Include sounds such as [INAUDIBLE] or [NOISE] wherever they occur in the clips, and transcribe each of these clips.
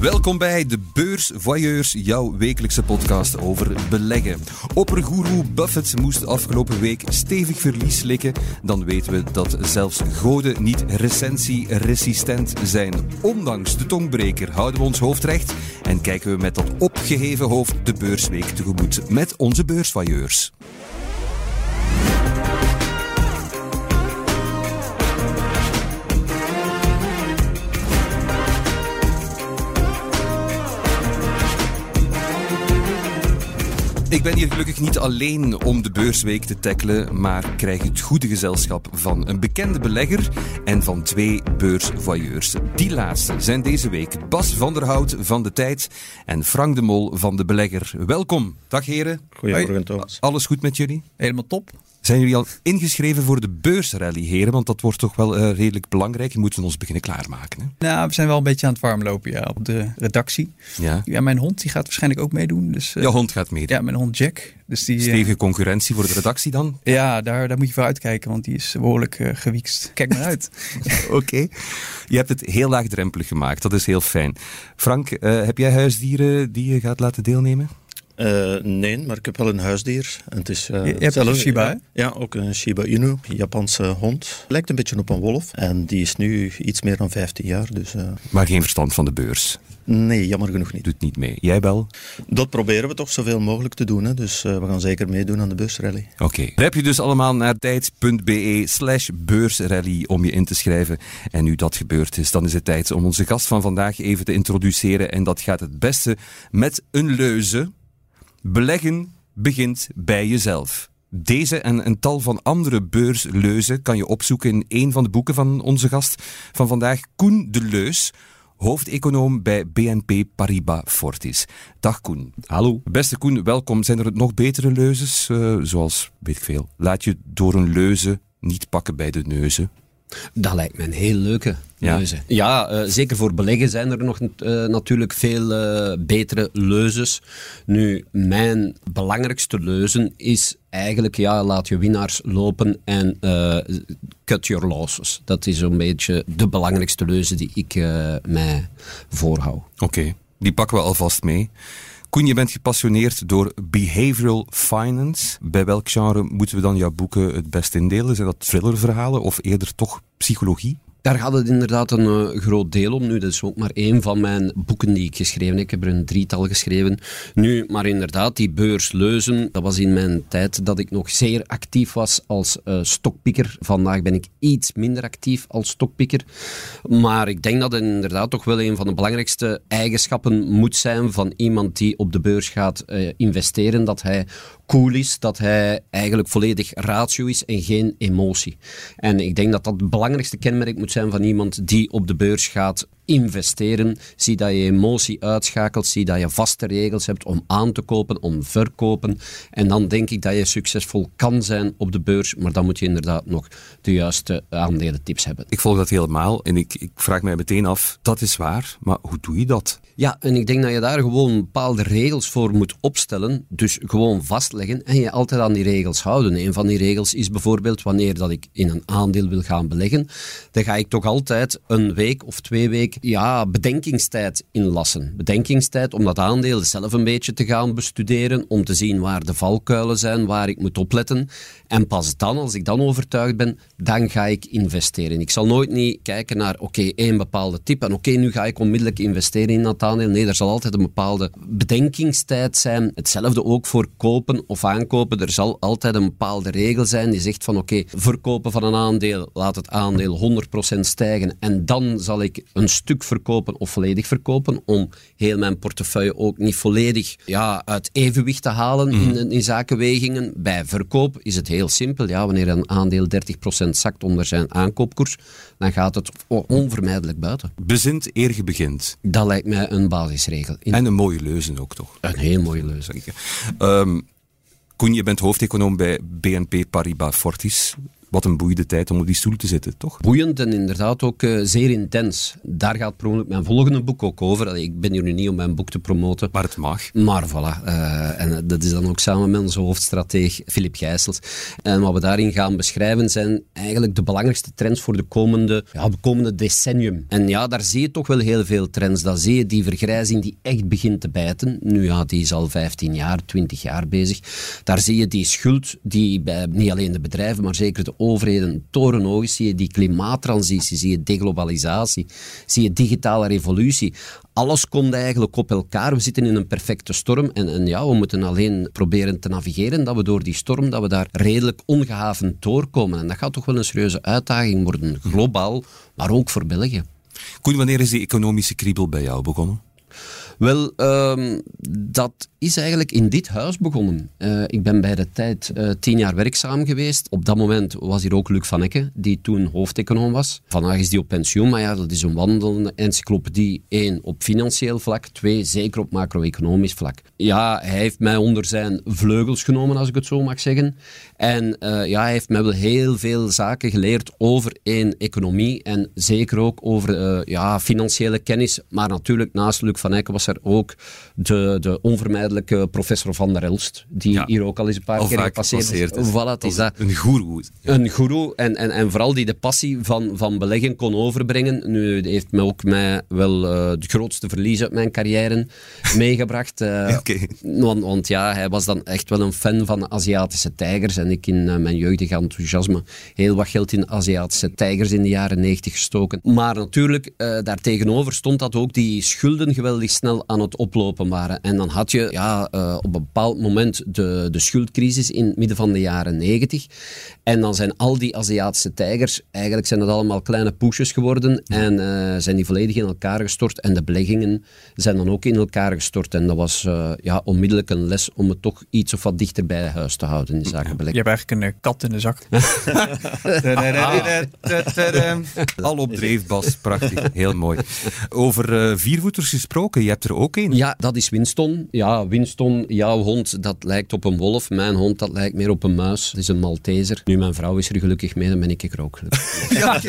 Welkom bij de Beurs Voyeurs, jouw wekelijkse podcast over beleggen. Oppergoeroe Buffett moest afgelopen week stevig verlies slikken. Dan weten we dat zelfs goden niet recensie-resistent zijn. Ondanks de tongbreker houden we ons hoofd recht en kijken we met dat opgeheven hoofd de beursweek tegemoet met onze beursvoyeurs. Ik ben hier gelukkig niet alleen om de beursweek te tackelen, maar krijg het goede gezelschap van een bekende belegger en van twee beursvoyeurs. Die laatste zijn deze week Bas van der Hout van De Tijd en Frank de Mol van De Belegger. Welkom. Dag heren. Goedemorgen Thomas. Alles goed met jullie? Helemaal top. Zijn jullie al ingeschreven voor de beursrally, heren? Want dat wordt toch wel uh, redelijk belangrijk. Je moeten ons beginnen klaarmaken. Hè? Nou, we zijn wel een beetje aan het warmlopen ja, op de redactie. Ja. ja mijn hond die gaat waarschijnlijk ook meedoen. Dus, uh, Jouw hond gaat meedoen? Ja, mijn hond Jack. Dus die, Stevige concurrentie voor de redactie dan? Ja, daar, daar moet je voor uitkijken, want die is behoorlijk uh, gewiekst. Kijk maar uit. [LAUGHS] Oké. Okay. Je hebt het heel laagdrempelig gemaakt. Dat is heel fijn. Frank, heb jij huisdieren die je gaat laten deelnemen? Uh, nee, maar ik heb wel een huisdier. En het is, uh, je hebt een Shiba? Ja, ook een Shiba Inu, een Japanse hond. Lijkt een beetje op een wolf. En die is nu iets meer dan 15 jaar. Dus, uh... Maar geen verstand van de beurs? Nee, jammer genoeg niet. Doet niet mee. Jij wel? Dat proberen we toch zoveel mogelijk te doen. Hè? Dus we gaan zeker meedoen aan de beursrally. Oké. Okay. Heb je dus allemaal naar tijd.be slash beursrally om je in te schrijven. En nu dat gebeurd is, dan is het tijd om onze gast van vandaag even te introduceren. En dat gaat het beste met een leuze. Beleggen begint bij jezelf. Deze en een tal van andere beursleuzen kan je opzoeken in een van de boeken van onze gast van vandaag, Koen de Leus, hoofdeconoom bij BNP Paribas Fortis. Dag Koen. Hallo. Beste Koen, welkom. Zijn er nog betere leuzes? Uh, zoals, weet ik veel, laat je door een leuze niet pakken bij de neuzen. Dat lijkt me een heel leuke Ja, ja uh, zeker voor beleggen zijn er nog uh, natuurlijk veel uh, betere leuzes. Nu, mijn belangrijkste leuzen is eigenlijk, ja, laat je winnaars lopen en cut your losses. Dat is zo'n beetje de belangrijkste leuze die ik mij voorhoud. Oké, okay. die pakken we alvast mee. Koen, je bent gepassioneerd door behavioral finance. Bij welk genre moeten we dan jouw boeken het best indelen? Zijn dat thrillerverhalen of eerder toch psychologie? Daar gaat het inderdaad een uh, groot deel om. Nu, dat is ook maar één van mijn boeken die ik geschreven heb. Ik heb er een drietal geschreven. Nu, maar inderdaad, die beursleuzen, dat was in mijn tijd dat ik nog zeer actief was als uh, stokpikker. Vandaag ben ik iets minder actief als stokpikker. Maar ik denk dat het inderdaad toch wel een van de belangrijkste eigenschappen moet zijn van iemand die op de beurs gaat uh, investeren. Dat hij cool is, dat hij eigenlijk volledig ratio is en geen emotie. En ik denk dat dat het belangrijkste kenmerk moet zijn van iemand die op de beurs gaat investeren. Zie dat je emotie uitschakelt, zie dat je vaste regels hebt om aan te kopen, om verkopen. En dan denk ik dat je succesvol kan zijn op de beurs, maar dan moet je inderdaad nog de juiste aandelentips hebben. Ik volg dat helemaal en ik, ik vraag mij meteen af, dat is waar, maar hoe doe je dat? Ja, en ik denk dat je daar gewoon bepaalde regels voor moet opstellen, dus gewoon vastleggen en je altijd aan die regels houden. Een van die regels is bijvoorbeeld wanneer dat ik in een aandeel wil gaan beleggen, dan ga ik toch altijd een week of twee weken ja, bedenkingstijd inlassen. Bedenkingstijd om dat aandeel zelf een beetje te gaan bestuderen, om te zien waar de valkuilen zijn, waar ik moet opletten. En pas dan, als ik dan overtuigd ben, dan ga ik investeren. Ik zal nooit niet kijken naar, oké, één bepaalde tip en oké, nu ga ik onmiddellijk investeren in dat aandeel. Nee, er zal altijd een bepaalde bedenkingstijd zijn. Hetzelfde ook voor kopen of aankopen. Er zal altijd een bepaalde regel zijn die zegt van, oké, verkopen van een aandeel, laat het aandeel 100% stijgen en dan zal ik een stuk verkopen of volledig verkopen, om heel mijn portefeuille ook niet volledig ja, uit evenwicht te halen mm. in, in zakenwegingen. Bij verkoop is het heel simpel. Ja, wanneer een aandeel 30% zakt onder zijn aankoopkoers, dan gaat het onvermijdelijk buiten. Bezint eer je begint. Dat lijkt mij een basisregel. In... En een mooie leuze ook toch? Een heel mooie leuze. Um, Koen, je bent hoofdeconoom bij BNP Paribas Fortis. Wat een boeiende tijd om op die stoel te zitten, toch? Boeiend en inderdaad ook uh, zeer intens. Daar gaat mijn volgende boek ook over. Allee, ik ben hier nu niet om mijn boek te promoten. Maar het mag. Maar voilà. Uh, en dat is dan ook samen met onze hoofdstrateeg Filip Gijsels. En wat we daarin gaan beschrijven zijn eigenlijk de belangrijkste trends voor de komende, ja, de komende decennium. En ja, daar zie je toch wel heel veel trends. Daar zie je die vergrijzing die echt begint te bijten. Nu ja, die is al 15 jaar, 20 jaar bezig. Daar zie je die schuld die bij niet alleen de bedrijven, maar zeker de overheden torenhoog. Zie je die klimaattransitie, zie je deglobalisatie, zie je digitale revolutie. Alles komt eigenlijk op elkaar. We zitten in een perfecte storm en, en ja, we moeten alleen proberen te navigeren dat we door die storm, dat we daar redelijk ongehavend doorkomen. En dat gaat toch wel een serieuze uitdaging worden, globaal, maar ook voor België. Koen, wanneer is die economische kriebel bij jou begonnen? Wel, um, dat is eigenlijk in dit huis begonnen. Uh, ik ben bij de tijd uh, tien jaar werkzaam geweest. Op dat moment was hier ook Luc van Ecke, die toen hoofdeconoom was. Vandaag is die op pensioen, maar ja, dat is een wandelende encyclopedie. Eén, op financieel vlak. Twee, zeker op macro-economisch vlak. Ja, hij heeft mij onder zijn vleugels genomen, als ik het zo mag zeggen. En uh, ja, hij heeft mij wel heel veel zaken geleerd over één, economie en zeker ook over ja, financiële kennis. Maar natuurlijk, naast Luc van Ecke was er ook de, de onvermijdelijke professor Van der Elst, die hier ook al eens een paar keer gepasseerd is. Voilà, is dat. Een goeroe. Een goeroe en, en, en vooral die de passie van, van beleggen kon overbrengen. Nu heeft mij ook mij wel uh, de grootste verlies uit mijn carrière [LAUGHS] meegebracht. Uh, want, want, ja, hij was dan echt wel een fan van Aziatische tijgers en ik in uh, mijn jeugdige enthousiasme heel wat geld in Aziatische tijgers in de jaren 90 gestoken. Maar natuurlijk, daartegenover stond dat ook die schulden geweldig snel aan het oplopen waren. En dan had je ja, uh, op een bepaald moment de, de schuldcrisis in het midden van de jaren negentig. En dan zijn al die Aziatische tijgers, eigenlijk zijn dat allemaal kleine poesjes geworden en uh, zijn die volledig in elkaar gestort. En de beleggingen zijn dan ook in elkaar gestort. En dat was uh, ja, onmiddellijk een les om het toch iets of wat dichter bij huis te houden in zaken beleggen. Je hebt eigenlijk een kat in de zak. [LAUGHS] Al op dreef, Bas. Prachtig. Heel mooi. Over viervoeters gesproken, je hebt er ook een. Ja, dat is Winston. Ja, Winston, jouw hond, dat lijkt op een wolf. Mijn hond, dat lijkt meer op een muis. Het is een Malteser. Nu, mijn vrouw is er gelukkig mee, dan ben ik er ook [LAUGHS] ja,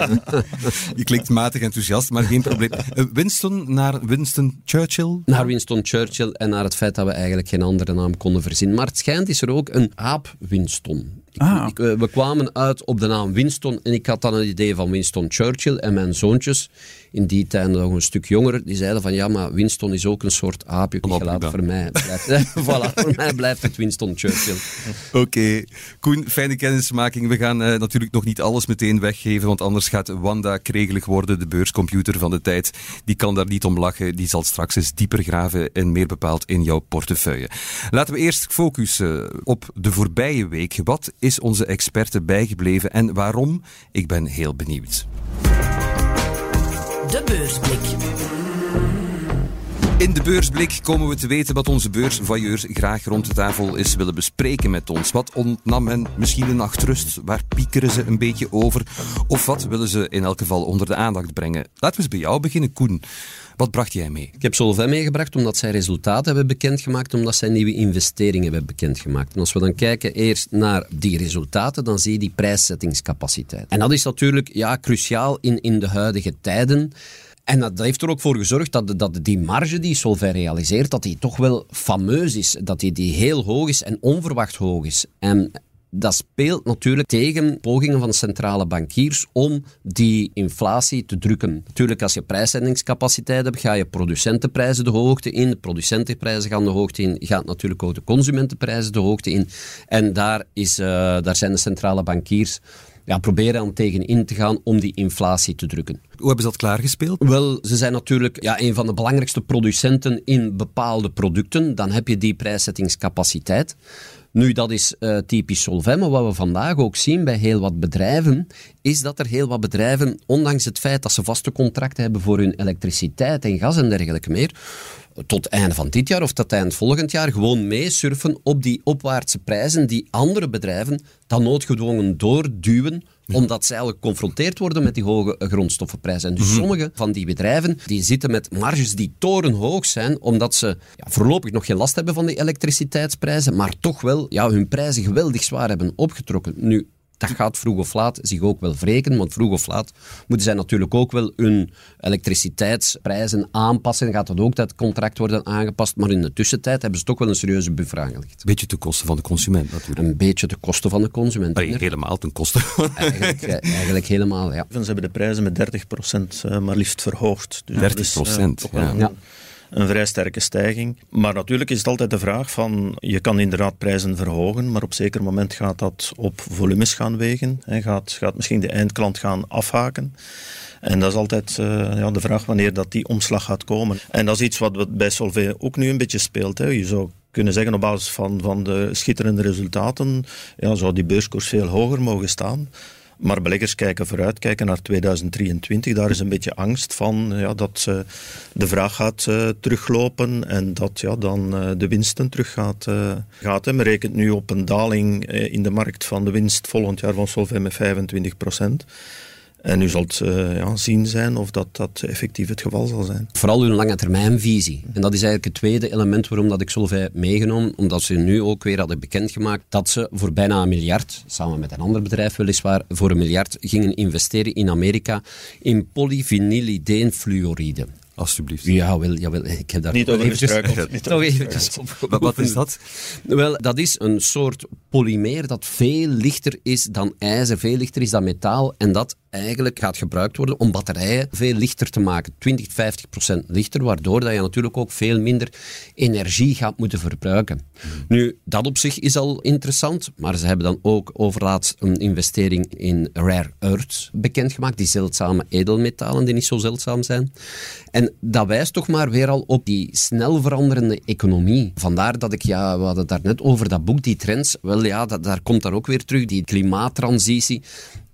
je klinkt matig enthousiast, maar geen probleem. Uh, Winston naar Winston Churchill? Naar Winston Churchill en naar het feit dat we eigenlijk geen andere naam konden verzinnen. Maar het schijnt is er ook een aap Winston. Ah. Ik, we kwamen uit op de naam Winston en ik had dan het idee van Winston Churchill en mijn zoontjes in die tijd nog een stuk jonger, die zeiden van ja, maar Winston is ook een soort aapje. Ik laat voor mij blijft, [LAUGHS] voilà, voor mij [LAUGHS] blijft het Winston Churchill. Oké, Koen, fijne kennismaking. We gaan uh, natuurlijk nog niet alles meteen weggeven, want anders gaat Wanda kregelig worden, de beurscomputer van de tijd. Die kan daar niet om lachen, die zal straks eens dieper graven en meer bepaald in jouw portefeuille. Laten we eerst focussen op de voorbije week. Wat is onze experte bijgebleven en waarom? Ik ben heel benieuwd. De beursblik. In de beursblik komen we te weten wat onze beursvoyeurs graag rond de tafel is willen bespreken met ons. Wat ontnam hen misschien een nachtrust? Waar piekeren ze een beetje over? Of wat willen ze in elk geval onder de aandacht brengen? Laten we eens bij jou beginnen, Koen. Wat bracht jij mee? Ik heb Solvay meegebracht omdat zij resultaten hebben bekendgemaakt, omdat zij nieuwe investeringen hebben bekendgemaakt. En als we dan kijken eerst naar die resultaten, dan zie je die prijszettingscapaciteit. En dat is natuurlijk ja, cruciaal in, in de huidige tijden. En dat heeft er ook voor gezorgd dat, dat die marge die Solvay realiseert, dat die toch wel fameus is. Dat die, die heel hoog is en onverwacht hoog is. En dat speelt natuurlijk tegen pogingen van centrale bankiers om die inflatie te drukken. Natuurlijk, als je prijszettingscapaciteit hebt, ga je producentenprijzen de hoogte in. De producentenprijzen gaan de hoogte in. Gaat natuurlijk ook de consumentenprijzen de hoogte in. En daar, is, uh, daar zijn de centrale bankiers ja, proberen aan tegen in te gaan om die inflatie te drukken. Hoe hebben ze dat klaargespeeld? Wel, ze zijn natuurlijk ja, een van de belangrijkste producenten in bepaalde producten. Dan heb je die prijszettingscapaciteit. Nu, dat is uh, typisch Solvay, maar wat we vandaag ook zien bij heel wat bedrijven, is dat er heel wat bedrijven, ondanks het feit dat ze vaste contracten hebben voor hun elektriciteit en gas en dergelijke meer, tot einde van dit jaar of tot eind volgend jaar gewoon meesurfen op die opwaartse prijzen die andere bedrijven dan noodgedwongen doorduwen omdat zij eigenlijk geconfronteerd worden met die hoge grondstoffenprijzen. En dus mhm. sommige van die bedrijven die zitten met marges die torenhoog zijn, omdat ze ja, voorlopig nog geen last hebben van die elektriciteitsprijzen, maar toch wel ja, hun prijzen geweldig zwaar hebben opgetrokken. Nu, Dat gaat vroeg of laat zich ook wel wreken, want vroeg of laat moeten zij natuurlijk ook wel hun elektriciteitsprijzen aanpassen. Gaat dat ook dat contract worden aangepast, maar in de tussentijd hebben ze toch wel een serieuze buffer aangelegd. Een beetje ten koste van de consument natuurlijk. Een beetje ten koste van de consument. Nee, helemaal ten koste. Eigenlijk, eigenlijk helemaal, ja. Ze hebben de prijzen met 30% eh, maar liefst verhoogd. Dus 30 procent, ja. ja een vrij sterke stijging. Maar natuurlijk is het altijd de vraag van, je kan inderdaad prijzen verhogen, maar op zeker moment gaat dat op volumes gaan wegen. En gaat, gaat misschien de eindklant gaan afhaken. En dat is altijd uh, ja, de vraag wanneer dat die omslag gaat komen. En dat is iets wat bij Solvay ook nu een beetje speelt. Hè. Je zou kunnen zeggen op basis van, van de schitterende resultaten, ja, zou die beurskoers veel hoger mogen staan. Maar beleggers kijken vooruit, kijken naar 2023. Daar is een beetje angst van ja, dat de vraag gaat uh, teruglopen en dat ja, dan uh, de winsten terug gaat. gaat Men rekent nu op een daling in de markt van de winst volgend jaar van Solvay met 25 procent. En u zult uh, ja, zien zijn of dat, dat effectief het geval zal zijn. Vooral uw lange termijnvisie. En dat is eigenlijk het tweede element waarom dat ik Solvay heb meegenomen. Omdat ze nu ook weer hadden bekendgemaakt dat ze voor bijna een miljard, samen met een ander bedrijf weliswaar, voor een miljard gingen investeren in Amerika in polyvinylideenfluoride. Alsjeblieft. Ja, wel, jawel, ik heb daar niet over eventjes [LAUGHS] op. Wat is dat? Wel, dat is een soort polymeer dat veel lichter is dan ijzer, veel lichter is dan metaal en dat eigenlijk gaat gebruikt worden om batterijen veel lichter te maken. 20, 50 procent lichter, waardoor dat je natuurlijk ook veel minder energie gaat moeten verbruiken. Hmm. Nu, dat op zich is al interessant, maar ze hebben dan ook overlaatst een investering in rare earths bekendgemaakt, die zeldzame edelmetalen die niet zo zeldzaam zijn. En dat wijst toch maar weer al op die snel veranderende economie. Vandaar dat ik, ja, we hadden het daarnet over dat boek, die trends, wel ja, dat, daar komt daar ook weer terug, die klimaattransitie.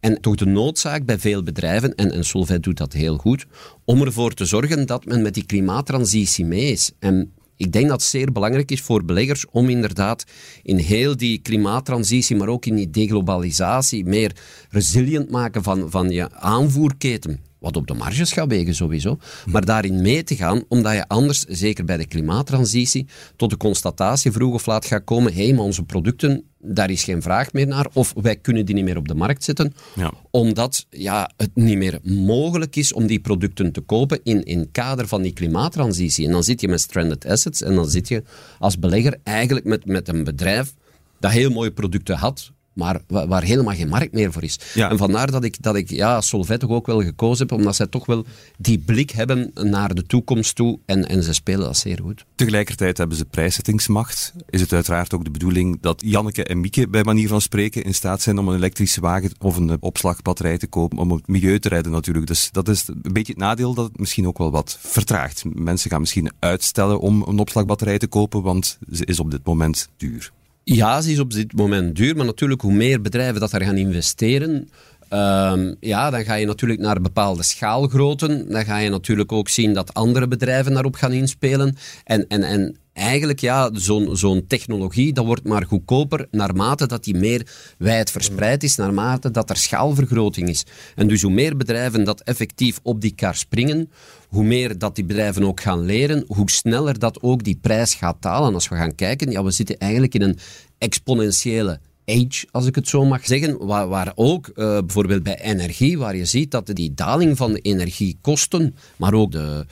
En toch de noodzaak bij veel bedrijven, en, en Solvay doet dat heel goed, om ervoor te zorgen dat men met die klimaattransitie mee is. En ik denk dat het zeer belangrijk is voor beleggers om inderdaad in heel die klimaattransitie, maar ook in die deglobalisatie, meer resilient maken van, van je aanvoerketen wat op de marges gaat wegen sowieso, maar daarin mee te gaan, omdat je anders, zeker bij de klimaattransitie, tot de constatatie vroeg of laat gaat komen, hé, hey, maar onze producten, daar is geen vraag meer naar, of wij kunnen die niet meer op de markt zetten, ja. omdat ja, het niet meer mogelijk is om die producten te kopen in, in het kader van die klimaattransitie. En dan zit je met stranded assets en dan zit je als belegger eigenlijk met, met een bedrijf dat heel mooie producten had, maar waar helemaal geen markt meer voor is. En vandaar dat ik, dat ik ja, Solvay toch ook wel gekozen heb, omdat zij toch wel die blik hebben naar de toekomst toe en, en ze spelen dat zeer goed. Tegelijkertijd hebben ze prijszettingsmacht. Is het uiteraard ook de bedoeling dat Janneke en Mieke bij manier van spreken in staat zijn om een elektrische wagen of een opslagbatterij te kopen, om het milieu te redden natuurlijk. Dus dat is een beetje het nadeel dat het misschien ook wel wat vertraagt. Mensen gaan misschien uitstellen om een opslagbatterij te kopen, want ze is op dit moment duur. Ja, ze is op dit moment duur, maar natuurlijk hoe meer bedrijven dat daar gaan investeren, ehm, ja, dan ga je natuurlijk naar bepaalde schaalgrootten. Dan ga je natuurlijk ook zien dat andere bedrijven daarop gaan inspelen. En, en, en eigenlijk, ja, zo'n technologie, dat wordt maar goedkoper naarmate dat die meer wijd verspreid is, naarmate dat er schaalvergroting is. En dus hoe meer bedrijven dat effectief op die kar springen, hoe meer dat die bedrijven ook gaan leren, hoe sneller dat ook die prijs gaat dalen. Als we gaan kijken, ja, we zitten eigenlijk in een exponentiële age, als ik het zo mag zeggen, waar, ook uh, bijvoorbeeld bij energie, waar je ziet dat die daling van de energiekosten, maar ook de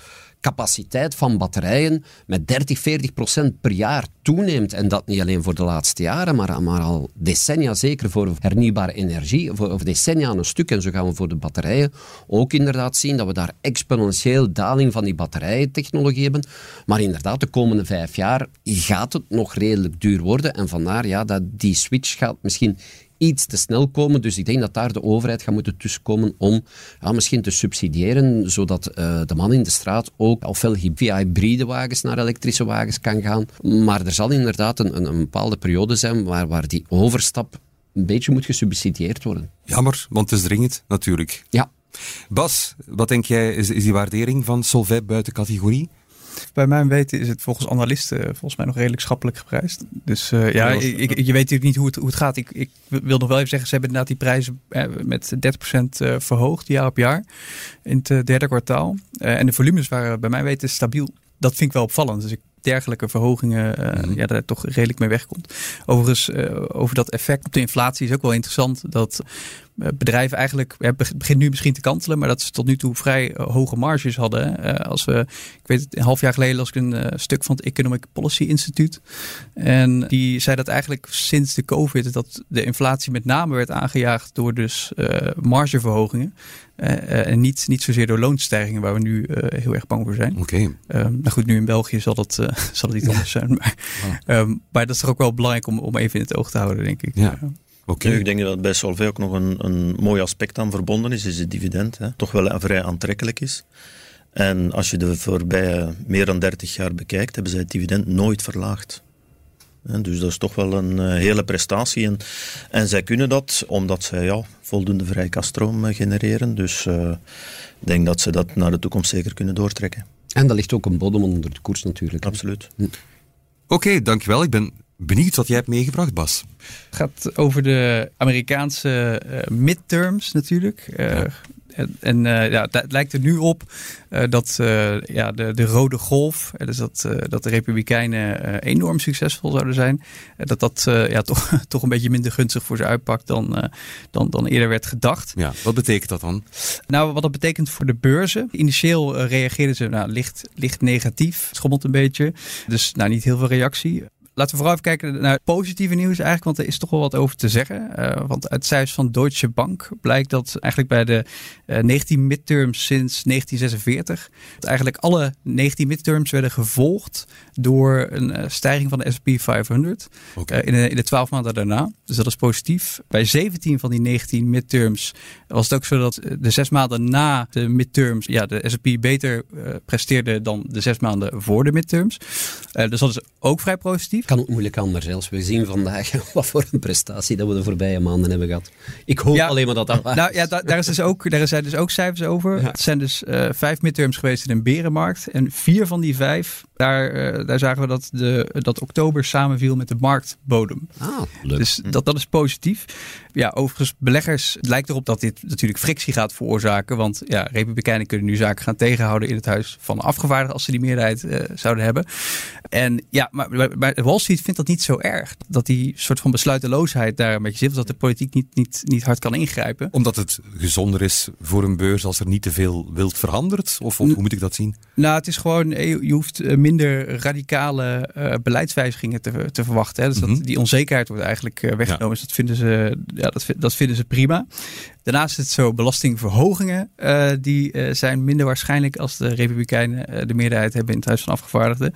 capaciteit van batterijen met 30, 40 procent per jaar toeneemt. En dat niet alleen voor de laatste jaren, maar, maar al decennia zeker voor hernieuwbare energie, voor, of decennia een stuk. En zo gaan we voor de batterijen ook inderdaad zien dat we daar exponentieel daling van die batterijtechnologie hebben. Maar inderdaad, de komende vijf jaar gaat het nog redelijk duur worden. En vandaar ja, dat die switch gaat misschien iets te snel komen. Dus ik denk dat daar de overheid gaat moeten tussenkomen om ja, misschien te subsidiëren, zodat uh, de man in de straat ook ofwel via hybride wagens naar elektrische wagens kan gaan. Maar er zal inderdaad een, een, een bepaalde periode zijn waar, waar die overstap een beetje moet gesubsidieerd worden. Jammer, want het is dringend natuurlijk. Ja. Bas, wat denk jij, is, is die waardering van Solvay buiten categorie? Bij mijn weten is het volgens analisten eh, volgens mij nog redelijk schappelijk geprijsd. Dus uh, ja, ik, ik, je weet natuurlijk niet hoe het, hoe het gaat. Ik, ik wil nog wel even zeggen, ze hebben inderdaad die prijzen eh, met 30% verhoogd jaar op jaar in het derde kwartaal. en de volumes waren bij mijn weten stabiel. Dat vind ik wel opvallend. Dus ik dergelijke verhogingen uh, ja, daar toch redelijk mee wegkomt. Overigens, over dat effect op de inflatie is ook wel interessant dat eh, bedrijven eigenlijk, het begint nu misschien te kantelen, maar dat ze tot nu toe vrij eh, hoge marges hadden. Uh, als we, ik weet het, een half jaar geleden las ik een stuk van het Economic Policy Institute. En die zei dat eigenlijk sinds de COVID dat de inflatie met name werd aangejaagd door dus margeverhogingen. en niet, niet zozeer door loonstijgingen, waar we nu heel erg bang voor zijn. Oké. Okay. Um, nou goed, nu in België zal dat, [LAUGHS] zal het niet anders zijn. Maar, um, maar dat is toch ook wel belangrijk om, om even in het oog te houden, denk ik. Ja. Okay. ik denk dat bij Solvay ook nog een, een mooi aspect aan verbonden is, is het dividend. Hè. Toch wel vrij aantrekkelijk is. En als je de voorbije meer dan 30 jaar bekijkt, hebben zij het dividend nooit verlaagd. dus dat is toch wel een uh, hele prestatie. En, en zij kunnen dat omdat zij ja, voldoende vrije kaststroom uh, genereren. Dus uh, ik denk dat ze dat naar de toekomst zeker kunnen doortrekken. En daar ligt ook een bodem onder de koers natuurlijk. Absoluut. Hm. Oké, dankjewel. Ik ben benieuwd wat jij hebt meegebracht, Bas. Het gaat over de Amerikaanse uh, midterms natuurlijk. Ja. En, en uh, ja, het lijkt er nu op uh, dat uh, ja, de, de rode golf, dus dat, dat de Republikeinen enorm succesvol zouden zijn, dat dat ja, [LAUGHS] toch, toch een beetje minder gunstig voor ze uitpakt dan, dan, dan eerder werd gedacht. Ja, wat betekent dat dan? Nou, wat dat betekent voor de beurzen. Initieel reageerden ze nou, licht, licht negatief, schommelt een beetje. Dus nou, niet heel veel reactie laten we vooral even kijken naar het positieve nieuws eigenlijk, want er is toch wel wat over te zeggen. Uh, want uit cijfers van Deutsche Bank blijkt dat eigenlijk bij de uh, eh, 19 midterms sinds 1946, dat eigenlijk alle 19 midterms werden gevolgd door een uh, stijging van de S&P 500 okay. in, de, in de 12 maanden daarna. Dus dat is positief. Bij 17 van die 19 midterms was het ook zo dat de zes maanden na de midterms ja, de S&P beter presteerde dan de zes maanden voor de midterms. dus dat is ook vrij positief kan ook moeilijk anders. Als we zien vandaag [LAUGHS] wat voor een prestatie dat we de voorbije maanden hebben gehad. Ik hoop alleen maar dat dat nou, Ja, daar, is dus ook, daar zijn dus ook cijfers over. Het zijn dus uh, vijf midterms geweest in een berenmarkt. En vier van die vijf, daar, uh, daar zagen we dat, de, dat oktober samenviel met de marktbodem. Ah, leuk. Dus dat, dat is positief. Ja, overigens, beleggers, het lijkt erop dat dit natuurlijk frictie gaat veroorzaken. Want ja, republikeinen kunnen nu zaken gaan tegenhouden in het huis van de afgevaardigden als ze die meerderheid uh, zouden hebben. En ja, maar, maar Wall Street vindt dat niet zo erg. Dat die soort van besluiteloosheid daar een beetje zit. Of dat de politiek niet, niet, niet hard kan ingrijpen. Omdat het gezonder is voor een beurs als er niet te veel wild verandert? Of, of hoe moet ik dat zien? Nou, het is gewoon, je hoeft eh, minder radicale uh, beleidswijzigingen te, te verwachten. Hè. Dus dat, mm -hmm. die onzekerheid wordt eigenlijk uh, weggenomen. Ja. Dus dat vinden ze, ja, dat, dat vinden ze prima. Daarnaast is het zo, belastingverhogingen uh, die zijn minder waarschijnlijk als de Republikeinen de meerderheid hebben in het Huis van Afgevaardigden.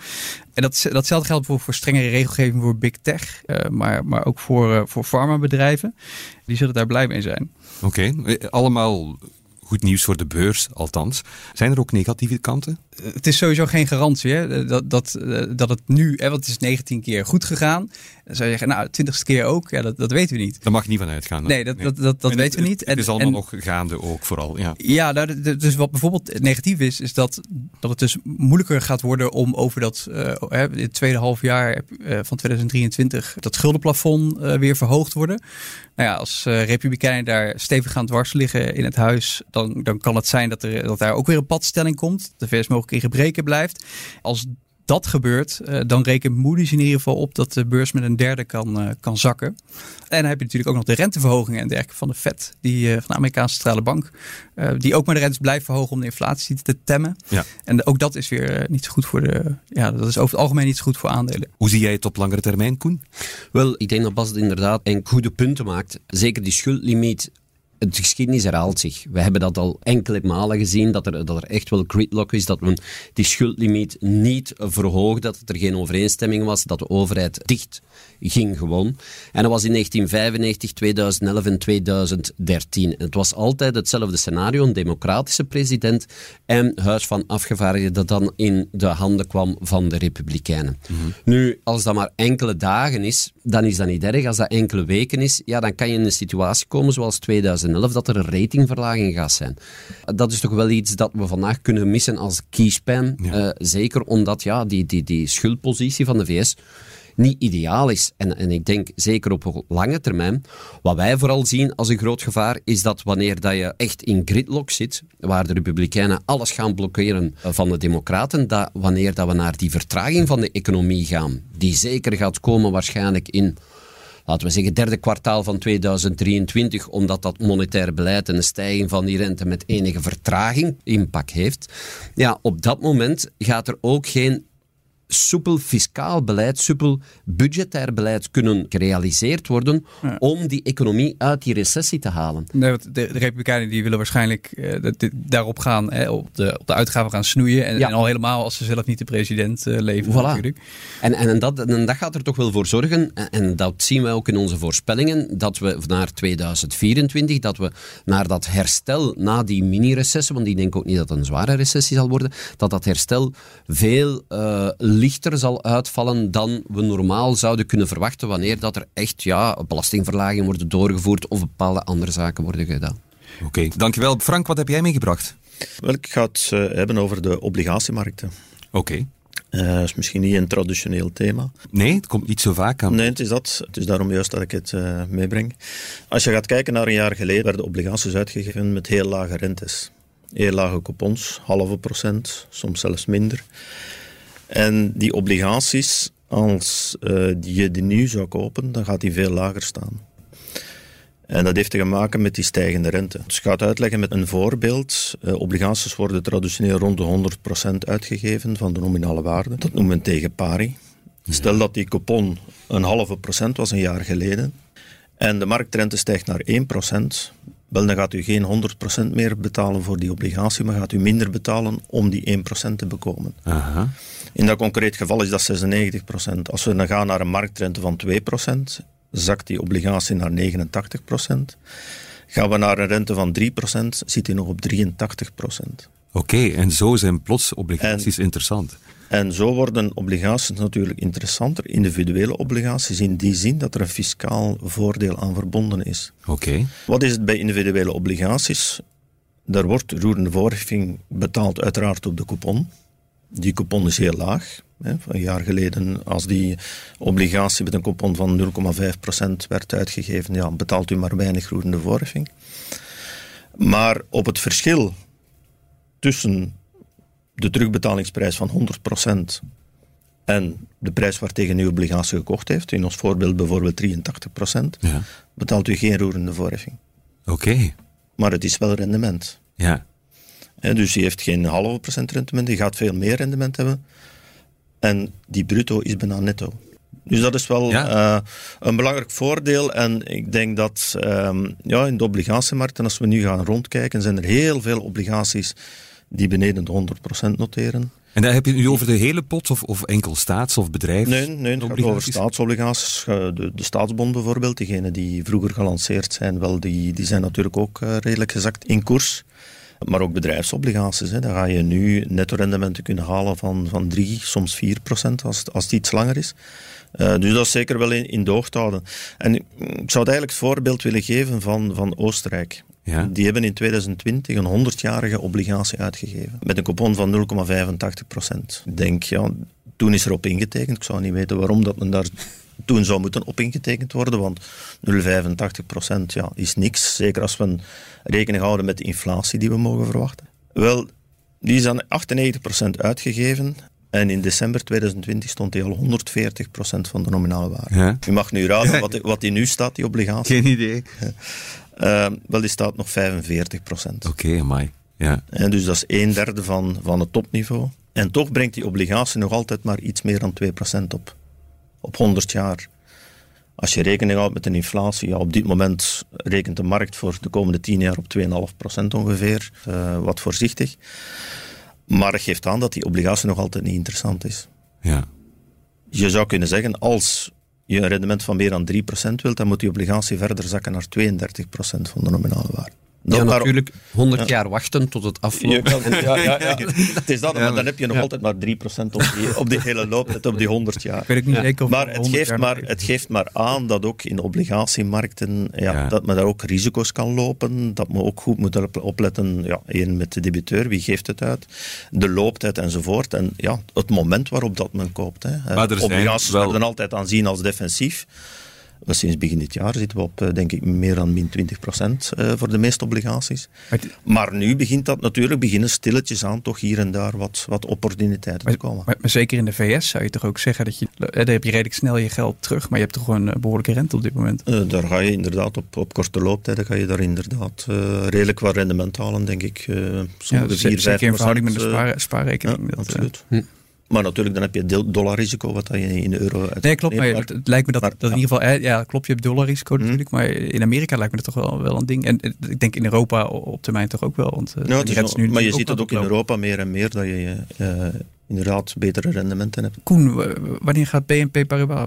En dat, datzelfde geldt voor, voor strengere regelgeving voor big tech, maar, maar ook voor, voor farmabedrijven. Die zullen daar blij mee zijn. Oké, okay. allemaal goed nieuws voor de beurs, althans. Zijn er ook negatieve kanten? Het is sowieso geen garantie hè? Dat, dat, dat het nu, hè, want het is 19 keer goed gegaan. Dan zou je zeggen, nou, twintigste keer ook. Ja, dat, dat weten we niet. Daar mag je niet van uitgaan. Nee, dat, dat, dat, dat weten we niet. Het, het is allemaal en, nog gaande ook vooral. Ja, ja nou, dus wat bijvoorbeeld negatief is, is dat, dat het dus moeilijker gaat worden om over dat uh, het tweede half jaar van 2023 dat schuldenplafond uh, weer verhoogd worden. Nou ja, als Republikeinen daar stevig gaan dwars liggen in het huis, dan, dan kan het zijn dat, er, dat daar ook weer een padstelling komt. De VS mogelijk in gebreken blijft. Als dat gebeurt, uh, dan rekent Moody's in ieder geval op dat de beurs met een derde kan, uh, kan zakken. En dan heb je natuurlijk ook nog de renteverhogingen en dergelijke van de Fed, die, uh, van de Amerikaanse Centrale Bank, die ook maar de rentes blijft verhogen om de inflatie te temmen. Ja. En ook dat is weer niet zo goed voor de, ja, dat is over het algemeen niet zo goed voor aandelen. Hoe zie jij het op langere termijn, Koen? Wel, ik denk dat Bas het inderdaad een goede punten maakt. Zeker die schuldlimiet het geschiedenis herhaalt zich. We hebben dat al enkele malen gezien, dat er, dat er echt wel gridlock is, dat men die schuldlimiet niet verhoogde, dat er geen overeenstemming was, dat de overheid dicht ging gewoon. En dat was in 1995, 2011 en 2013. het was altijd hetzelfde scenario, een democratische president en Huis van Afgevaardigden dat dan in de handen kwam van de Republikeinen. Mm -hmm. Nu, als dat maar enkele dagen is, dan is dat niet erg. Als dat enkele weken is, ja, dan kan je in een situatie komen zoals 2011, dat er een ratingverlaging gaat zijn. Dat is toch wel iets dat we vandaag kunnen missen als kiespijn. Ja. Uh, zeker omdat ja, die, die, die schuldpositie van de VS niet ideaal is. En, en ik denk zeker op lange termijn, wat wij vooral zien als een groot gevaar, is dat wanneer dat je echt in gridlock zit, waar de Republikeinen alles gaan blokkeren van de Democraten, dat wanneer dat we naar die vertraging van de economie gaan, die zeker gaat komen waarschijnlijk in laten we zeggen, derde kwartaal van 2023, omdat dat monetair beleid en de stijging van die rente met enige vertraging impact heeft. Ja, op dat moment gaat er ook geen soepel fiscaal beleid, soepel budgetair beleid kunnen gerealiseerd worden om die economie uit die recessie te halen. Nee, de, de, Republikeinen die willen waarschijnlijk uh, daarop gaan, hè, op, de, op de uitgaven gaan snoeien. En, en, al helemaal als ze zelf niet de president uh, leven voilà. natuurlijk. En, en, dat, en dat gaat er toch wel voor zorgen, en, en dat zien we ook in onze voorspellingen, dat we naar 2024, dat we naar dat herstel na die mini-recessie, want ik denk ook niet dat het een zware recessie zal worden, dat dat herstel veel uh, lichter zal uitvallen dan we normaal zouden kunnen verwachten wanneer dat er echt ja, belastingverlagingen worden doorgevoerd of bepaalde andere zaken worden gedaan. Oké, dankjewel. Frank, wat heb jij meegebracht? Wel, ik ga het uh, hebben over de obligatiemarkten. Oké. Okay. Uh, dat is misschien niet een traditioneel thema. Nee, het komt niet zo vaak aan. Nee, het is dat. Het is daarom juist dat ik het uh, meebreng. Als je gaat kijken naar een jaar geleden, werden obligaties uitgegeven met heel lage rentes. Heel lage coupons, halve procent, soms zelfs minder. En die obligaties, als uh, je die nu zou kopen, dan gaat die veel lager staan. En dat heeft te maken met die stijgende rente. Dus ik ga het uitleggen met een voorbeeld. Uh, obligaties worden traditioneel rond de 100% uitgegeven van de nominale waarde. Dat noemen we tegen pari. Stel dat die coupon een halve procent was een jaar geleden en de marktrente stijgt naar 1%, wel, dan gaat u geen 100% meer betalen voor die obligatie, maar gaat u minder betalen om die 1% te bekomen. Aha. In dat concreet geval is dat 96%. Als we dan gaan naar een marktrente van 2%, zakt die obligatie naar 89%. Gaan we naar een rente van 3%, zit hij nog op 83%. Oké, en zo zijn plots obligaties interessant. En zo worden obligaties natuurlijk interessanter, individuele obligaties, in die zin dat er een fiscaal voordeel aan verbonden is. Oké. Wat is het bij individuele obligaties? Daar wordt roerende voorheffing betaald uiteraard op de coupon. Die coupon is heel laag. Een jaar geleden, als die obligatie met een coupon van 0,5% werd uitgegeven, ja, betaalt u maar weinig roerende voorheffing. Maar op het verschil tussen de terugbetalingsprijs van 100% en de prijs waartegen u obligatie gekocht heeft, in ons voorbeeld bijvoorbeeld 83%, ja. betaalt u geen roerende voorheffing. Oké. Maar het is wel rendement. Ja. dus die heeft geen halve procent rendement, die gaat veel meer rendement hebben. En die bruto is bijna netto. Dus dat is wel uh, een belangrijk voordeel. En ik denk dat um, ja, in de obligatiemarkt, en als we nu gaan rondkijken, zijn er heel veel obligaties die beneden de 100% noteren. En daar heb je het nu over de hele pot of, of enkel staats- of bedrijfs? Nee, nee het gaat over staatsobligaties. De, de staatsbond bijvoorbeeld, diegenen die vroeger gelanceerd zijn, wel, die, die zijn natuurlijk ook uh, redelijk gezakt in koers. Maar ook bedrijfsobligaties. Hè. Daar ga je nu netto-rendementen kunnen halen van, van 3, soms 4 procent als, als het iets langer is. Uh, dus dat is zeker wel in, in de hoogte houden. En ik zou het eigenlijk het voorbeeld willen geven van, van Oostenrijk. Ja. Die hebben in 2020 een 100-jarige obligatie uitgegeven. Met een coupon van 0,85 procent. Ik denk, ja, toen is er op ingetekend. Ik zou niet weten waarom dat men daar [LAUGHS] toen zou moeten op ingetekend worden, want 0,85 procent ja, is niks. Zeker als we rekening houden met de inflatie die we mogen verwachten. Wel, die is aan 98 procent uitgegeven en in december 2020 stond hij al 140% van de nominale waarde. Ja. U mag nu raden [LAUGHS] wat, wat die nu staat, die obligatie. Geen idee. [LAUGHS] Uh, wel, die staat nog 45%. Oké, okay, amai. Ja. En dus dat is een derde van, van het topniveau. En toch brengt die obligatie nog altijd maar iets meer dan 2% op. Op 100 jaar. Als je rekening houdt met een inflatie, ja, op dit moment rekent de markt voor de komende 10 jaar op 2,5% ongeveer. Uh, wat voorzichtig. Maar dat geeft aan dat die obligatie nog altijd niet interessant is. Ja. Je zou kunnen zeggen, als je een rendement van meer dan 3% wilt, dan moet die obligatie verder zakken naar 32% van de nominale waarde. Ja, natuurlijk 100 jaar wachten tot het afloopt. ja, ja, ja, [LAUGHS] het is dat, maar dan heb je nog altijd maar 3% op die, op die hele looptijd, op die 100 jaar. Ik weet niet zeker of maar het, geeft maar, het geeft maar aan dat ook in obligatiemarkten, ja, dat men daar ook risico's kan lopen, dat men ook goed moet opletten, ja, één met de debiteur, wie geeft het uit, de looptijd enzovoort, en ja, het moment waarop dat men koopt. Hè. Maar er Obligaties wel... worden altijd aanzien als defensief. Maar sinds begin dit jaar zitten we op, eh, denk ik, meer dan min 20 procent eh, voor de meeste obligaties. Maar nu begint dat natuurlijk, beginnen stilletjes aan toch hier en daar wat, wat opportuniteiten te komen. Maar, maar, zeker in de VS zou je toch ook zeggen dat je, eh, daar heb je redelijk snel je geld terug, maar je hebt toch een behoorlijke rente op dit moment? daar ga je inderdaad op, op korte looptijden ga je daar inderdaad redelijk wat rendement halen, denk ik. Uh, sommige ja, 4, 5 zeker in verhouding met de spaarrekening. Ja, absoluut. Hm. Maar natuurlijk, dan heb je dollarrisico, wat je in euro Nee, klopt. Maar het, lijkt me dat, dat in ieder geval... Ja, klopt, je hebt dollarrisico mm. natuurlijk. Maar in Amerika lijkt me dat toch wel, wel een ding. En ik denk in Europa op termijn toch ook wel. Want, uh, is nu maar je ziet dat ook in Europa meer en meer, dat je uh, inderdaad betere rendementen hebt. Koen, wanneer gaat BNP Paribas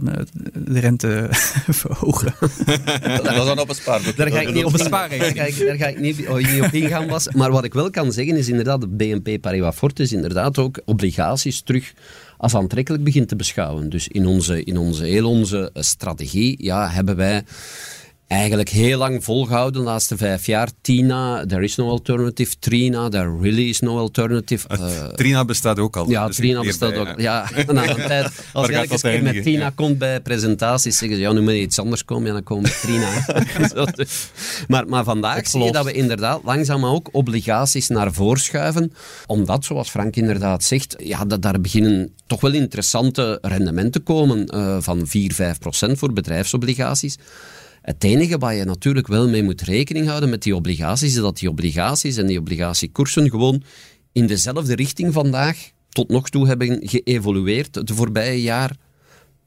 de rente [LAUGHS] verhogen? [LAUGHS] dat is dan op een spaarboek. Daar ga ik niet op een spaarrekening. Daar ga ik niet, niet op ingaan. Was. Maar wat ik wel kan zeggen is inderdaad, de BNP Paribas Fortis inderdaad ook obligaties terug als aantrekkelijk begint te beschouwen. Dus in onze, in onze, heel onze strategie ja, hebben wij eigenlijk heel lang volgehouden de laatste vijf jaar. Tina, there is no alternative. Trina, there really is no alternative. Uh, Trina bestaat ook al. Ja, dus Trina bestaat ook. Ja, [LAUGHS] na een [LAUGHS] tijd, als je elke keer met Tina komt bij presentaties, zeggen ze, ja, nu moet je iets anders komen, ja, dan komt Trina. [LAUGHS] maar, maar vandaag zie je dat we inderdaad langzaam ook obligaties naar voren schuiven, omdat, zoals Frank inderdaad zegt, ja, dat daar beginnen toch wel interessante rendementen komen uh, van 4, 5 procent voor bedrijfsobligaties. Het enige waar je natuurlijk wel mee moet rekening houden met die obligaties, is dat die obligaties en die obligatiekoersen gewoon in dezelfde richting vandaag tot nog toe hebben geëvolueerd de voorbije jaar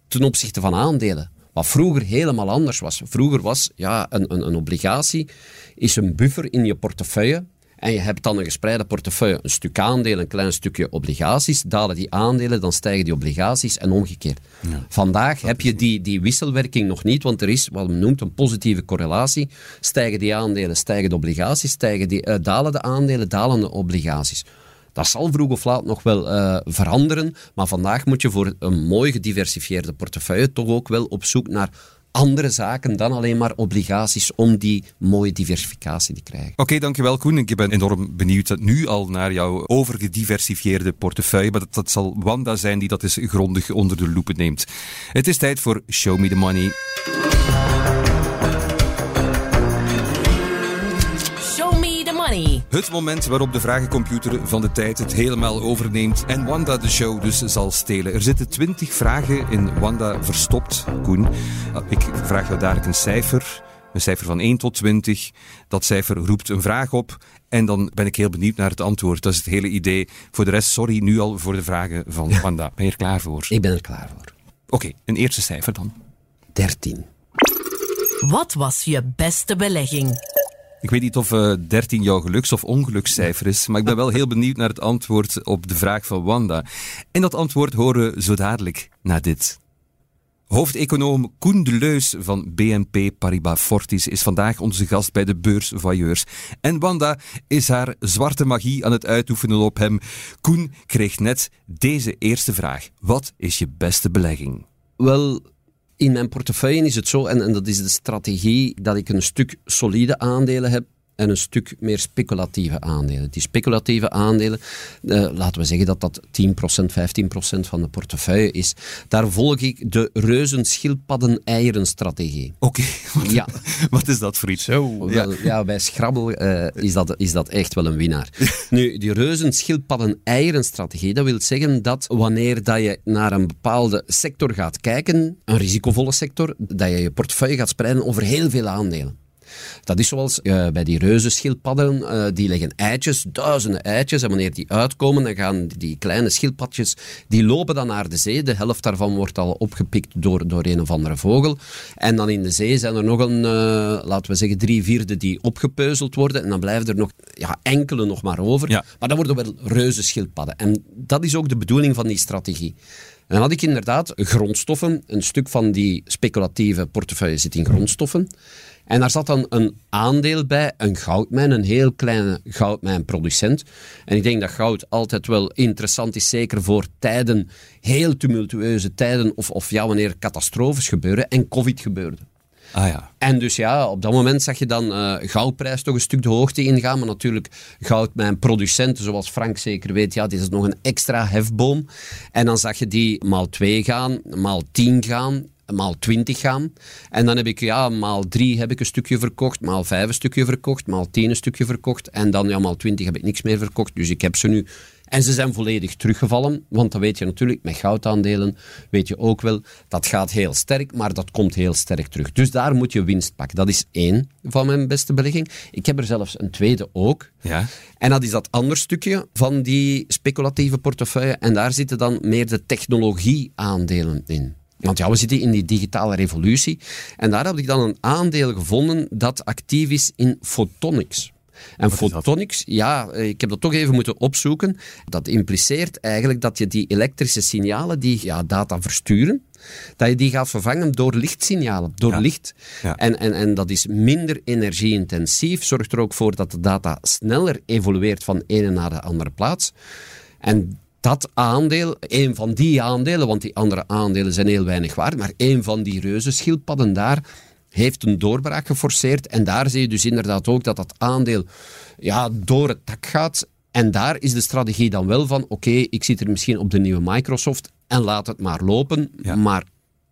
ten opzichte van aandelen. Wat vroeger helemaal anders was. Vroeger was ja, een, een, een obligatie is een buffer in je portefeuille en je hebt dan een gespreide portefeuille, een stuk aandelen, een klein stukje obligaties. Dalen die aandelen, dan stijgen die obligaties en omgekeerd. Ja, Vandaag heb je die, die wisselwerking nog niet, want er is wat men noemt een positieve correlatie. Stijgen die aandelen, stijgen de obligaties, stijgen die, uh, dalen de aandelen, dalen de obligaties. Dat zal vroeg of laat nog wel uh, veranderen, maar vandaag moet je voor een mooi gediversifieerde portefeuille toch ook wel op zoek naar andere zaken dan alleen maar obligaties om die mooie diversificatie te krijgen. Oké, dankjewel Koen. Ik ben enorm benieuwd nu al naar jouw overgediversifieerde portefeuille, maar dat, dat zal Wanda zijn die dat eens grondig onder de loep neemt. Het is tijd voor Show Me The Money. Het moment waarop de vragencomputer van de tijd het helemaal overneemt en Wanda de show dus zal stelen. Er zitten twintig vragen in Wanda verstopt, Koen. Ik vraag jou dadelijk een cijfer. Een cijfer van 1 tot 20. Dat cijfer roept een vraag op. En dan ben ik heel benieuwd naar het antwoord. Dat is het hele idee. Voor de rest, sorry nu al voor de vragen van Wanda. Ben je er klaar voor? Ik ben er klaar voor. Oké, een eerste cijfer dan. 13. Wat was je beste belegging? Ik weet niet of uh, eh, 13 jouw geluks- of ongelukscijfer is, maar ik ben wel heel benieuwd naar het antwoord op de vraag van Wanda. En dat antwoord horen we zo dadelijk na dit. Hoofdeconoom Koen de Leus van BNP Paribas Fortis is vandaag onze gast bij de beursvoyeurs. En Wanda is haar zwarte magie aan het uitoefenen op hem. Koen kreeg net deze eerste vraag. Wat is je beste belegging? Wel, in mijn portefeuille is het zo, en, en dat is de strategie, dat ik een stuk solide aandelen heb en een stuk meer speculatieve aandelen. Die speculatieve aandelen, eh, laten we zeggen dat dat 10%, 15% van de portefeuille is. Daar volg ik de reuzenschildpadden-eieren-strategie. Oké, [LAUGHS] ja. wat is dat voor iets? Zo, ja. ja, bij Scrabble uh, is, dat, is dat echt wel een winnaar. [LAUGHS] nu, die reuzenschildpadden-eieren-strategie, dat wil zeggen dat wanneer dat je naar een bepaalde sector gaat kijken, een risicovolle sector, dat je je portefeuille gaat spreiden over heel veel aandelen. Dat is zoals uh, bij die reuzenschildpadden, uh, die leggen eitjes, duizenden eitjes. En wanneer die uitkomen, dan gaan die kleine schildpadjes, die lopen dan naar de zee. De helft daarvan wordt al opgepikt door, door een of andere vogel. En dan in de zee zijn er nog een, uh, laten we zeggen, drie vierde die opgepeuzeld worden. En dan blijven er nog ja, enkele nog maar over. Ja. Maar dat worden wel reuzenschildpadden. En dat is ook de bedoeling van die strategie. En dan had ik inderdaad grondstoffen. Een stuk van die speculatieve portefeuille zit in grondstoffen. En daar zat dan een aandeel bij, een goudmijn, een heel kleine goudmijnproducent. En ik denk dat goud altijd wel interessant is, zeker voor tijden, heel tumultueuze tijden, of, of ja, wanneer catastrofes gebeuren. En COVID gebeurde. Ah ja. En dus ja, op dat moment zag je dan uh, goudprijs toch een stuk de hoogte ingaan. Maar natuurlijk, goud mijn producenten, zoals Frank zeker weet, ja, dit is nog een extra hefboom. En dan zag je die maal 2 gaan, maal 10 gaan maal 20 gaan. En dan heb ik, ja, maal 3 heb ik een stukje verkocht, maal 5 een stukje verkocht, maal 10 een stukje verkocht. En dan, ja, maal 20 heb ik niks meer verkocht. Dus ik heb ze nu en ze zijn volledig teruggevallen, want dan weet je natuurlijk, met goudaandelen weet je ook wel, dat gaat heel sterk, maar dat komt heel sterk terug. Dus daar moet je winst pakken. Dat is één van mijn beste belegging. Ik heb er zelfs een tweede ook. Ja. En dat is dat ander stukje van die speculatieve portefeuille. En daar zitten dan meer de technologieaandelen in. Want ja, we zitten in die digitale revolutie. En daar heb ik dan een aandeel gevonden dat actief is in photonics. En photonics, ja, ik heb dat toch even moeten opzoeken. Dat impliceert eigenlijk dat je die elektrische signalen die ja, data versturen, dat je die gaat vervangen door lichtsignalen, door licht. Ja. En, en, en dat is minder energie-intensief, zorgt er ook voor dat de data sneller evolueert van de ene naar de andere plaats. En dat aandeel, een van die aandelen, want die andere aandelen zijn heel weinig waard, maar een van die reuzenschildpadden daar heeft een doorbraak geforceerd. En daar zie je dus inderdaad ook dat dat aandeel ja, door het tak gaat. En daar is de strategie dan wel van, oké, ik zit er misschien op de nieuwe Microsoft en laat het maar lopen. Maar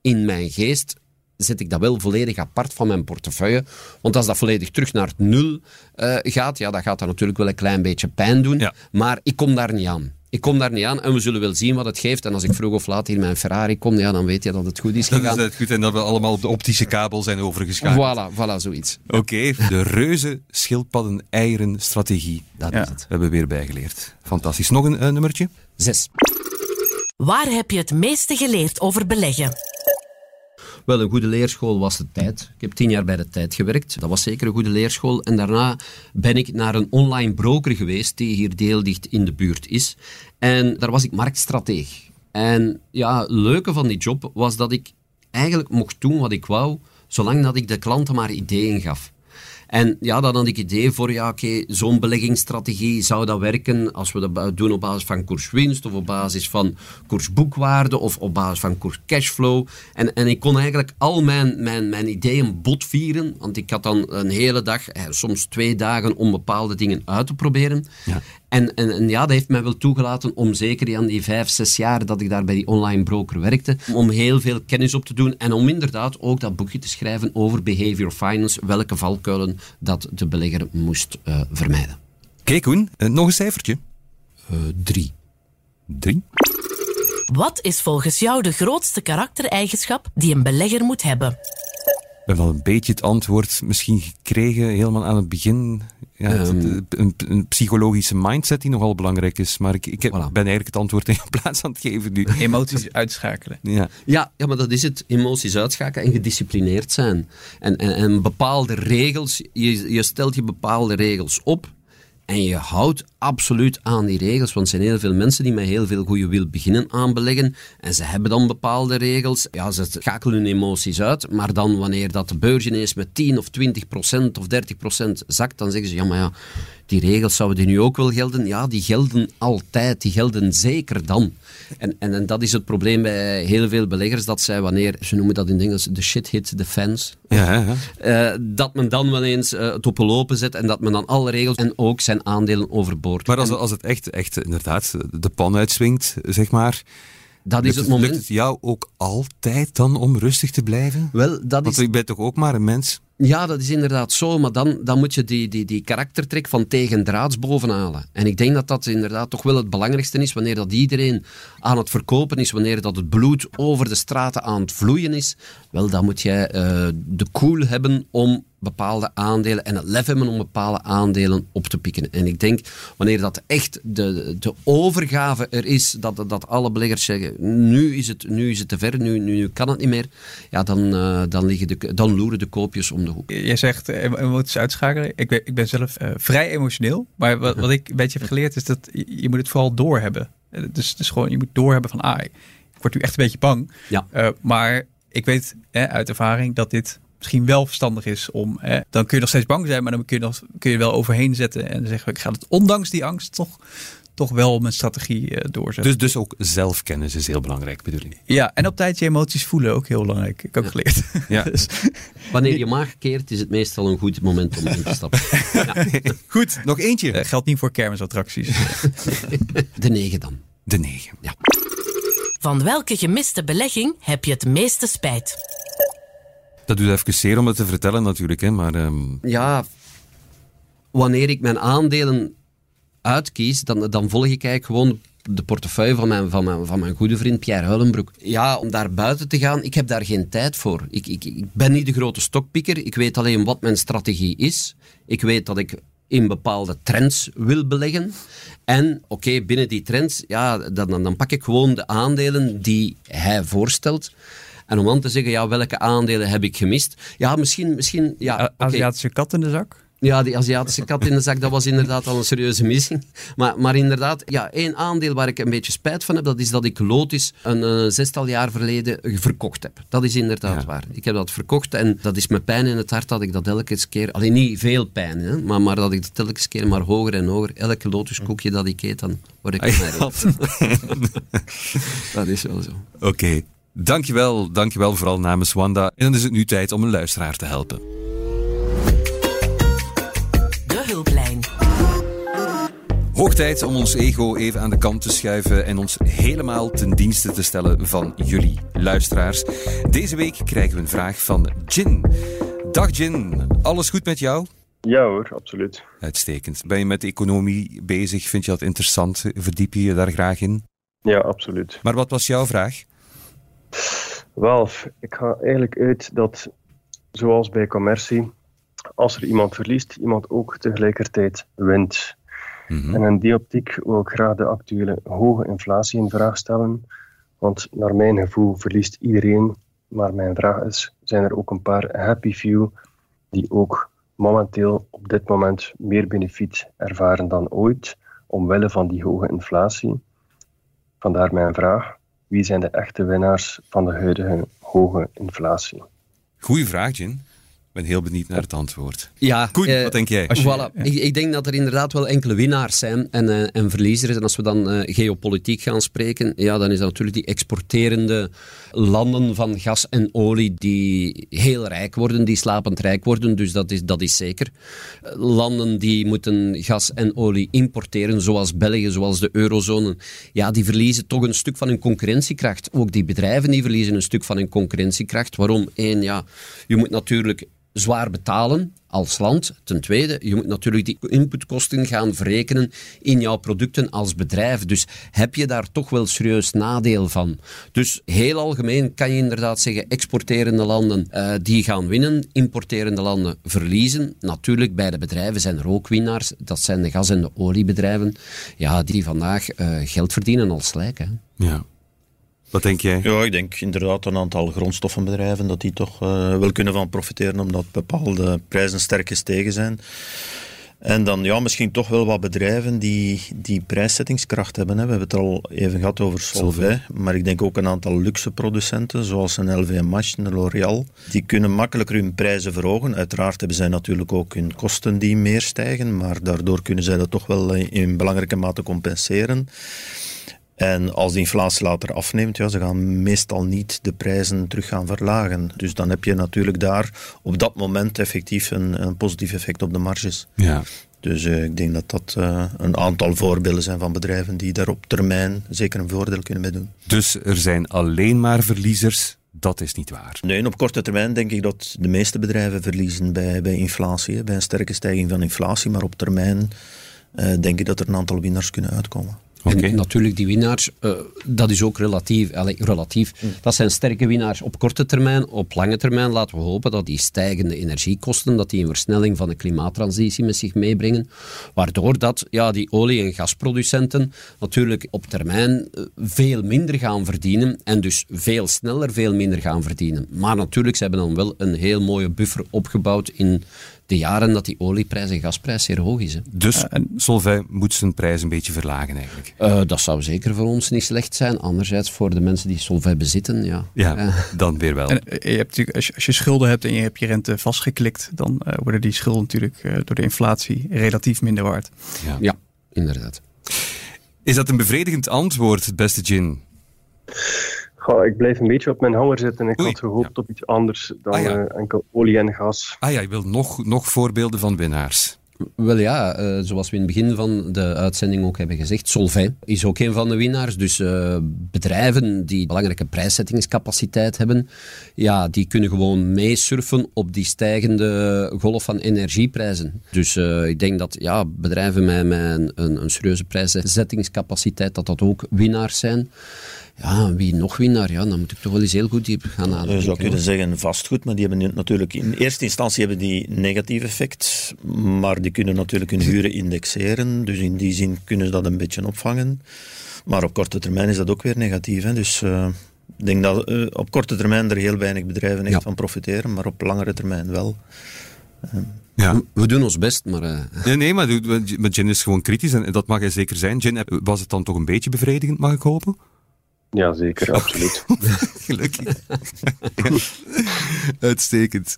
in mijn geest zet ik dat wel volledig apart van mijn portefeuille. Want als dat volledig terug naar het nul uh, gaat, ja, dat gaat dan natuurlijk wel een klein beetje pijn doen. Maar ik kom daar niet aan. Ik kom daar niet aan en we zullen wel zien wat het geeft. En als ik vroeg of laat hier mijn Ferrari kom, ja, dan weet je dat het goed is gegaan. Dat is goed en dat we allemaal op de optische kabel zijn overgeschakeld. Voilà, voilà zoiets. Oké, de reuze schildpadden eieren strategie. Dat is het. We hebben weer bijgeleerd. Fantastisch. Nog een uh, nummertje? Zes. Waar heb je het meeste geleerd over beleggen? Wel, een goede leerschool was de tijd. Ik heb tien jaar bij de tijd gewerkt. Dat was zeker een goede leerschool. En daarna ben ik naar een online broker geweest die hier deeldicht in de buurt is. En daar was ik marktstrateeg. En ja, het leuke van die job was dat ik eigenlijk mocht doen wat ik wou, zolang dat ik de klanten maar ideeën gaf. En ja, dan had ik idee voor, ja, oké, zo'n beleggingsstrategie, zou dat werken als we dat doen op basis van koerswinst of op basis van koersboekwaarde of op basis van koers cashflow. En, en ik kon eigenlijk al mijn, mijn, mijn ideeën botvieren, want ik had dan een hele dag, eh, soms twee dagen, om bepaalde dingen uit te proberen. Ja. En, en, en, ja, dat heeft mij wel toegelaten om zeker aan die vijf, zes jaar dat ik daar bij die online broker werkte, om heel veel kennis op te doen en om inderdaad ook dat boekje te schrijven over behavior finance, welke valkuilen dat de belegger moest uh, vermijden. Kijk Koen, uh, nog een cijfertje. Uh, drie. Drie? Wat is volgens jou de grootste karaktereigenschap die een belegger moet hebben? We hebben wel een beetje het antwoord misschien gekregen, helemaal aan het begin. Ja, ehm. een, een, psychologische mindset die nogal belangrijk is. Maar ik, ik heb, ben eigenlijk het antwoord in [LAUGHS] plaats aan het geven nu. Emoties uitschakelen. [LAUGHS] Ja. Ja, ja, maar dat is het. Emoties uitschakelen en gedisciplineerd zijn. En, en, en bepaalde regels, je, je stelt je bepaalde regels op en je houdt absoluut aan die regels, want er zijn heel veel mensen die met heel veel goede wil beginnen aanbeleggen. En ze hebben dan bepaalde regels. Ja, ze schakelen hun emoties uit, maar dan wanneer dat de beurs ineens met 10 of 20 procent of 30 procent zakt, dan zeggen ze, ja, maar ja, die regels zouden die nu ook wel gelden? Ja, die gelden altijd, die gelden zeker dan. En, en, en dat is het probleem bij heel veel beleggers, dat zij wanneer, ze noemen dat in het Engels, de shit hit the fans, ja, ja. Uh, dat men dan wel eens uh, het op lopen zet en dat men dan alle regels en ook zijn aandelen overboord. Maar als, als het echt, echt inderdaad de pan uitswingt, zeg maar... Dat is het moment. Lukt het jou ook altijd dan om rustig te blijven? Wel, dat Want is... je bent toch ook maar een mens? Ja, dat is inderdaad zo, maar dan, dan moet je die, die, die karaktertrek van tegendraads bovenhalen. En ik denk dat dat inderdaad toch wel het belangrijkste is, wanneer dat iedereen aan het verkopen is, wanneer dat het bloed over de straten aan het vloeien is, wel, dan moet jij uh, de cool hebben om bepaalde aandelen en het lef hebben om bepaalde aandelen op te pikken. En ik denk, wanneer dat echt de, de overgave er is, dat, dat alle beleggers zeggen, nu is het, nu is het te ver, nu, nu, kan het niet meer, ja, dan, uh, dan, liggen de, dan loeren de koopjes om de hoek. Jij zegt emoties uitschakelen. Ik ben, ik ben zelf uh, vrij emotioneel, maar wat, wat ik een beetje heb geleerd is dat je, je moet het vooral doorhebben. Dus, dus gewoon, je moet doorhebben van, ah, ik word nu echt een beetje bang. Ja. Uh, maar ik weet hè, uit ervaring dat dit misschien wel verstandig is om. Hè, dan kun je nog steeds bang zijn, maar dan kun je, nog, kun je wel overheen zetten en zeggen: ik ga het ondanks die angst toch toch wel mijn strategie uh, doorzetten. Dus, dus ook zelfkennis is heel belangrijk, bedoel ik? Ja, en op tijd je emoties voelen ook heel belangrijk. Ik heb ook geleerd. Ja. [LAUGHS] dus. Wanneer je maag keert, is het meestal een goed moment om in te stappen. [LAUGHS] ja. Goed, nog eentje. Uh, geldt niet voor kermisattracties. [LAUGHS] De negen dan. De negen. Ja. Van welke gemiste belegging heb je het meeste spijt? Dat doet even zeer om het te vertellen natuurlijk, hè, maar... Um... Ja, wanneer ik mijn aandelen uitkies, dan, dan volg ik eigenlijk gewoon de portefeuille van mijn, van, van mijn goede vriend Pierre Huilenbroek. Ja, om daar buiten te gaan, ik heb daar geen tijd voor. Ik, ik, ik ben niet de grote stokpikker. Ik weet alleen wat mijn strategie is. Ik weet dat ik in bepaalde trends wil beleggen. En oké, binnen die trends, ja, dan, dan pak ik gewoon de aandelen die hij voorstelt. En om dan te zeggen, ja, welke aandelen heb ik gemist? Ja, misschien... misschien ja, okay. Aziatische kat in de zak? Ja, die Aziatische kat in de zak, dat was inderdaad al een serieuze missing. Maar, maar inderdaad, ja, één aandeel waar ik een beetje spijt van heb, dat is dat ik Lotus een uh, zestal jaar verleden verkocht heb. Dat is inderdaad waar. Ik heb dat verkocht en dat is met pijn in het hart dat ik dat elke keer, alleen niet veel pijn, hè, maar, maar dat ik dat elke keer maar hoger en hoger, elke Lotuskoekje dat ik eet, dan word ik ah, [LAUGHS] Dat is wel zo. Oké. Okay. Dankjewel, dankjewel vooral namens Wanda. En dan is het nu tijd om een luisteraar te helpen. Hoog tijd om ons ego even aan de kant te schuiven en ons helemaal ten dienste te stellen van jullie luisteraars. Deze week krijgen we een vraag van Jin. Dag Jin, alles goed met jou? Ja hoor, absoluut. Uitstekend. Ben je met de economie bezig? Vind je dat interessant? Verdiep je je daar graag in? Ja, absoluut. Maar wat was jouw vraag? Wel, ik ga eigenlijk uit dat, zoals bij commercie, als er iemand verliest, iemand ook tegelijkertijd wint. Mhm. En in die optiek wil ik graag de actuele hoge inflatie in vraag stellen. Want naar mijn gevoel verliest iedereen. Maar mijn vraag is: zijn er ook een paar happy few die ook momenteel op dit moment meer benefiet ervaren dan ooit, omwille van die hoge inflatie? Vandaar mijn vraag: wie zijn de echte winnaars van de huidige hoge inflatie? Goeie vraag, Jin. Ik ben heel benieuwd naar het antwoord. Ja, Koen, eh, wat denk jij? Voilà. Ik, ik, denk dat er inderdaad wel enkele winnaars zijn en, uh, en verliezers. En als we dan uh, geopolitiek gaan spreken, ja, dan is dat natuurlijk die exporterende landen van gas en olie die heel rijk worden, die slapend rijk worden. Dus dat is, dat is zeker. Landen die moeten gas en olie importeren, zoals België, zoals de eurozone, ja, die verliezen toch een stuk van hun concurrentiekracht. Ook die bedrijven die verliezen een stuk van hun concurrentiekracht. Waarom? Eén, ja, je moet natuurlijk zwaar betalen als land. Ten tweede, je moet natuurlijk die inputkosten gaan verrekenen in jouw producten als bedrijf. Dus heb je daar toch wel serieus nadeel van. Dus heel algemeen kan je inderdaad zeggen, exporterende landen uh, die gaan winnen, importerende landen verliezen. Natuurlijk, bij de bedrijven zijn er ook winnaars. Dat zijn de gas- en de oliebedrijven, ja, die vandaag uh, geld verdienen als lijk. Hè. Ja. Wat denk jij? Ja, ik denk inderdaad een aantal grondstoffenbedrijven dat die toch uh, wel kunnen van profiteren omdat bepaalde prijzen sterk gestegen zijn. En dan ja, misschien toch wel wat bedrijven die, die prijszettingskracht hebben. Hè. We hebben het al even gehad over Solvay, maar ik denk ook een aantal luxe producenten, zoals een LVMH, een L'Oréal. Die kunnen makkelijker hun prijzen verhogen. Uiteraard hebben zij natuurlijk ook hun kosten die meer stijgen, maar daardoor kunnen zij dat toch wel in belangrijke mate compenseren. En als de inflatie later afneemt, ja, ze gaan meestal niet de prijzen terug gaan verlagen. Dus dan heb je natuurlijk daar op dat moment effectief een, een positief effect op de marges. Ja. Dus uh, ik denk dat dat uh, een aantal voorbeelden zijn van bedrijven die daar op termijn zeker een voordeel kunnen mee doen. Dus er zijn alleen maar verliezers? Dat is niet waar. Nee, op korte termijn denk ik dat de meeste bedrijven verliezen bij, bij inflatie, bij een sterke stijging van inflatie. Maar op termijn uh, denk ik dat er een aantal winnaars kunnen uitkomen. Okay. En natuurlijk, die winnaars, uh, dat is ook relatief. Allee, relatief. Mm. Dat zijn sterke winnaars op korte termijn. Op lange termijn laten we hopen dat die stijgende energiekosten, dat die een versnelling van de klimaattransitie met zich meebrengen. Waardoor dat ja, die olie- en gasproducenten natuurlijk op termijn uh, veel minder gaan verdienen. En dus veel sneller veel minder gaan verdienen. Maar natuurlijk, ze hebben dan wel een heel mooie buffer opgebouwd in de jaren dat die olieprijs en gasprijs zeer hoog is. Hè. Dus uh, Solvay moet zijn prijs een beetje verlagen eigenlijk? Uh, dat zou zeker voor ons niet slecht zijn. Anderzijds voor de mensen die Solvay bezitten, ja. Ja, dan weer wel. En, je hebt als, je, als je schulden hebt en je hebt je rente vastgeklikt, dan worden die schulden natuurlijk door de inflatie relatief minder waard. Ja, ja inderdaad. Is dat een bevredigend antwoord, beste Jin? Goh, ik blijf een beetje op mijn hanger zitten. Ik had gehoopt op iets anders dan ah, ja. enkel olie en gas. Ah ja, je wilt nog, nog voorbeelden van winnaars. Wel ja, uh, zoals we in het begin van de uitzending ook hebben gezegd, Solvay is ook een van de winnaars. Dus uh, bedrijven die belangrijke prijszettingscapaciteit hebben, ja, die kunnen gewoon meesurfen op die stijgende golf van energieprijzen. Dus uh, ik denk dat ja, bedrijven met, met een, een, een serieuze prijszettingscapaciteit, dat dat ook winnaars zijn. Ja, wie nog winnaar? Ja, dan moet ik toch wel eens heel goed diep gaan nadenken. Je zou kunnen zeggen vastgoed, maar die hebben natuurlijk in eerste instantie hebben die negatief effect, maar die kunnen natuurlijk hun huren indexeren, dus in die zin kunnen ze dat een beetje opvangen. Maar op korte termijn is dat ook weer negatief. Hè? Dus uh, ik denk dat uh, op korte termijn er heel weinig bedrijven echt van profiteren, maar op langere termijn wel. Uh, ja. We, doen ons best, maar... Uh... [LAUGHS] Nee, nee, maar, maar Jen is gewoon kritisch en dat mag hij zeker zijn. Jen, was het dan toch een beetje bevredigend, mag ik hopen? [LAUGHS] Ja, zeker, absoluut. Gelukkig. Uitstekend.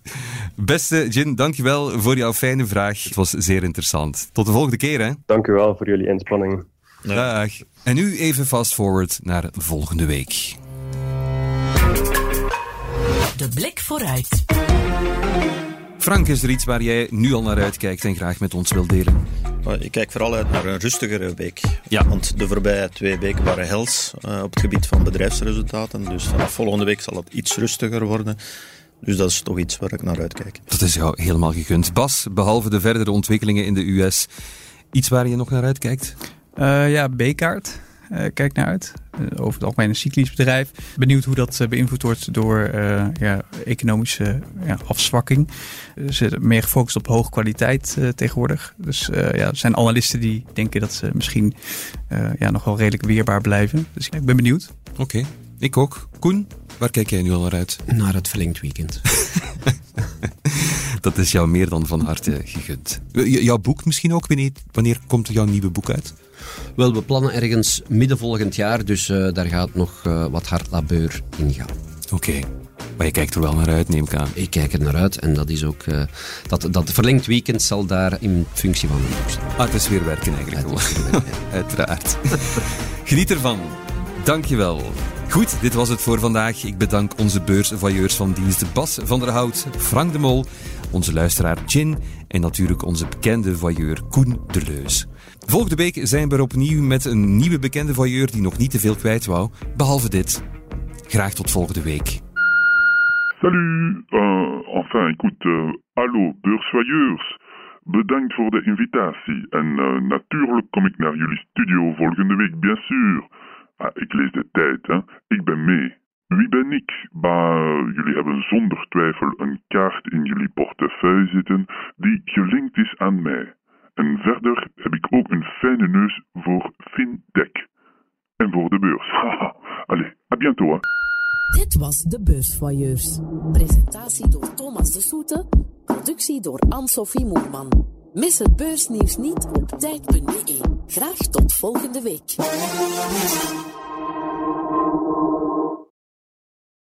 Beste Jin, dankjewel voor jouw fijne vraag. Het was zeer interessant. Tot de volgende keer, hè? Dankjewel voor jullie inspanning. Dag. En nu even fast forward naar volgende week. De blik vooruit. Frank, is er iets waar jij nu al naar uitkijkt en graag met ons wilt delen? Ik kijk vooral uit naar een rustigere week. Ja. Want de voorbije twee weken waren hels uh, op het gebied van bedrijfsresultaten. Dus vanaf volgende week zal het iets rustiger worden. Dus dat is toch iets waar ik naar uitkijk. Dat is jou helemaal gegund. Bas, behalve de verdere ontwikkelingen in de US, iets waar je nog naar uitkijkt? Uh, ja, B-kaart. Uh, kijk naar uit. Uh, over het algemeen een cyclisch bedrijf. Benieuwd hoe dat uh, beïnvloed wordt door ja, economische ja, afzwakking. Ze zitten meer gefocust op hoge kwaliteit tegenwoordig. Dus ja, er zijn analisten die denken dat ze misschien ja, nog wel redelijk weerbaar blijven. Dus ik ben benieuwd. Oké, ik ook. Koen, waar kijk jij nu al naar uit? Naar het verlengd weekend. [LAUGHS] dat is jou meer dan van harte gegund. jouw boek misschien ook? Wanneer, wanneer komt jouw nieuwe boek uit? Wel, we plannen ergens midden volgend jaar, dus uh, daar gaat nog uh, wat hard labeur in gaan. Oké. Okay. Maar je kijkt er wel naar uit, neem ik aan. Ik kijk er naar uit en dat is ook... Uh, dat, dat verlengd weekend zal daar in functie van staan. Ah, het is weer werken eigenlijk. Ja, [LAUGHS] Uiteraard. Geniet ervan. Dankjewel. Goed, dit was het voor vandaag. Ik bedank onze beursvailleurs van dienst Bas van der Hout, Frank de Mol, onze luisteraar Chin en natuurlijk onze bekende voyeur Koen de Leus. Volgende week zijn we er opnieuw met een nieuwe bekende voyeur die nog niet te veel kwijt wou, behalve dit. Graag tot volgende week. Salut, uh, enfin écoute, uh, hallo beursvoyeurs. Bedankt voor de invitatie en uh, natuurlijk kom ik naar jullie studio volgende week, bien sûr. Ik lees de tijd, hè. Ik ben mee. Wie ben ik? Bah, jullie hebben zonder twijfel een kaart in jullie portefeuille zitten die gelinkt is aan mij. En verder heb ik ook een fijne neus voor fintech. En voor de beurs. Allez, à bientôt. Hè. Dit was de Beursvoyeurs. Presentatie door Thomas de Soete. Productie door Anne-Sophie Moerman. Mis het beursnieuws niet op tijd.be. Graag tot volgende week.